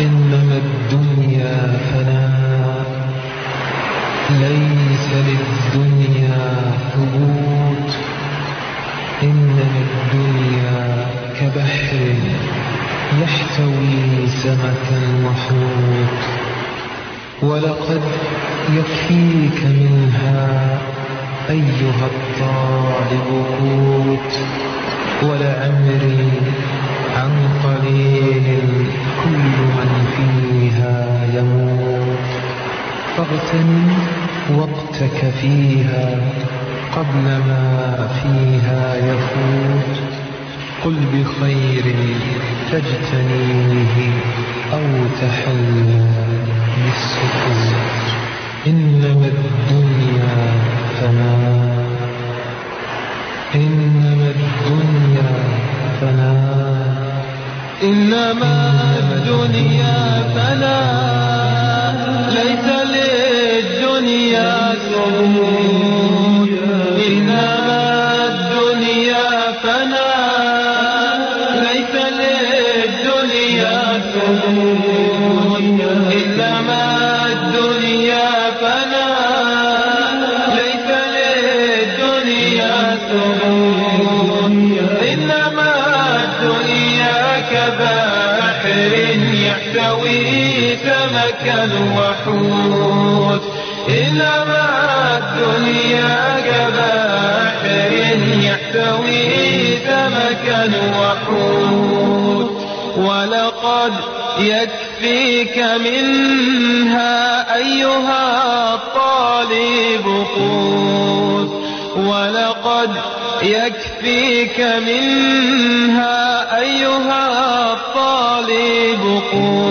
إنما الدنيا فناء ليس للدنيا ثبوت. إنما الدنيا كبحر يحتوي سمكا وحوت ولقد يكفيك منها أيها الطالب قوت. ولعمري عن قليل كل من فيها يموت. فاغتنم وقتك فيها قبل ما فيها يفوت. قل بخير تجتنيه أو تحلى بالسكوت. إنما الدنيا فناء. إنما الدنيا فناء ليس للدنيا ثبوت إنما الدنيا فناء ليس للدنيا ثبوت إنما الدنيا فناء ليس للدنيا ثبوت سمكا وحوت إنما الدنيا كبحر يحتوي سمكا وحوت ولقد يكفيك منها أيها الطالب قوت. ولقد يكفيك منها أيها الطالب قوت.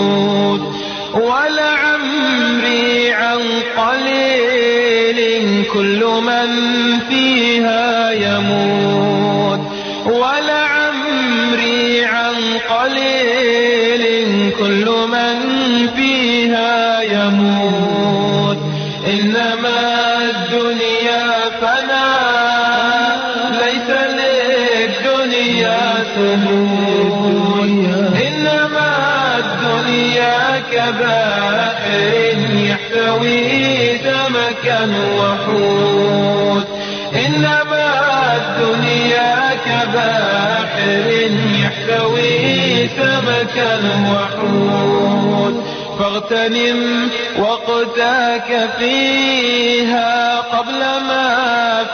ولعمري عن قليل كل من فيها يموت. ولعمري عن قليل كل من فيها يموت. إنما الدنيا فناء ليس للدنيا ثبوت كبحر يحتوي سمكا وحوت. إنما الدنيا كبحر يحتوي سمكا وحوت. فاغتنم وقتك فيها قبل ما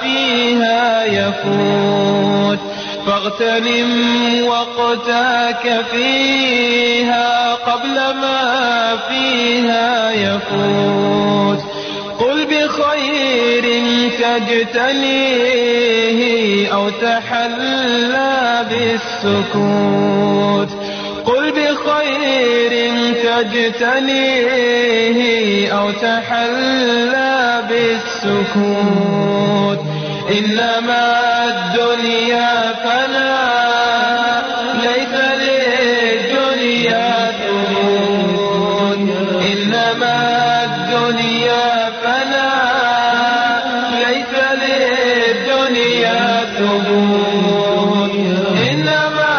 فيها يفوت. فاغتنم وقتك فيها قبل ما فيها يفوت. قل بخير تجتنيه أو تحلى بالسكوت. قل بخير تجتنيه أو تحلى بالسكوت. إنما الدنيا فناء ليس للدنيا ثبوت إنما الدنيا فناء ليس للدنيا إنما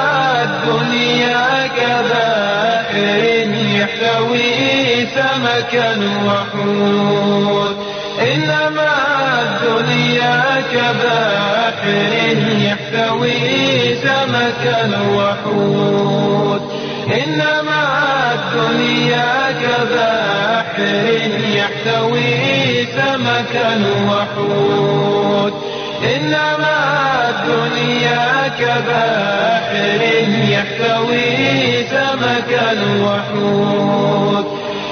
الدنيا كبحر يحتوي سمكا وحوت. كبحر يحتوي سمكا وحوت. إنما الدنيا كبحر يحتوي سمكا وحوت. إنما الدنيا كبحر يحتوي سمكا وحوت.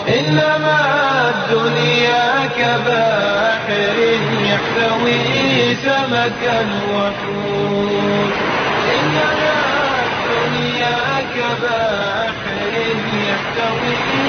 إنما الدنيا كبحر يحتوي سمك وحوت إننا الدنيا كباحر يحتوي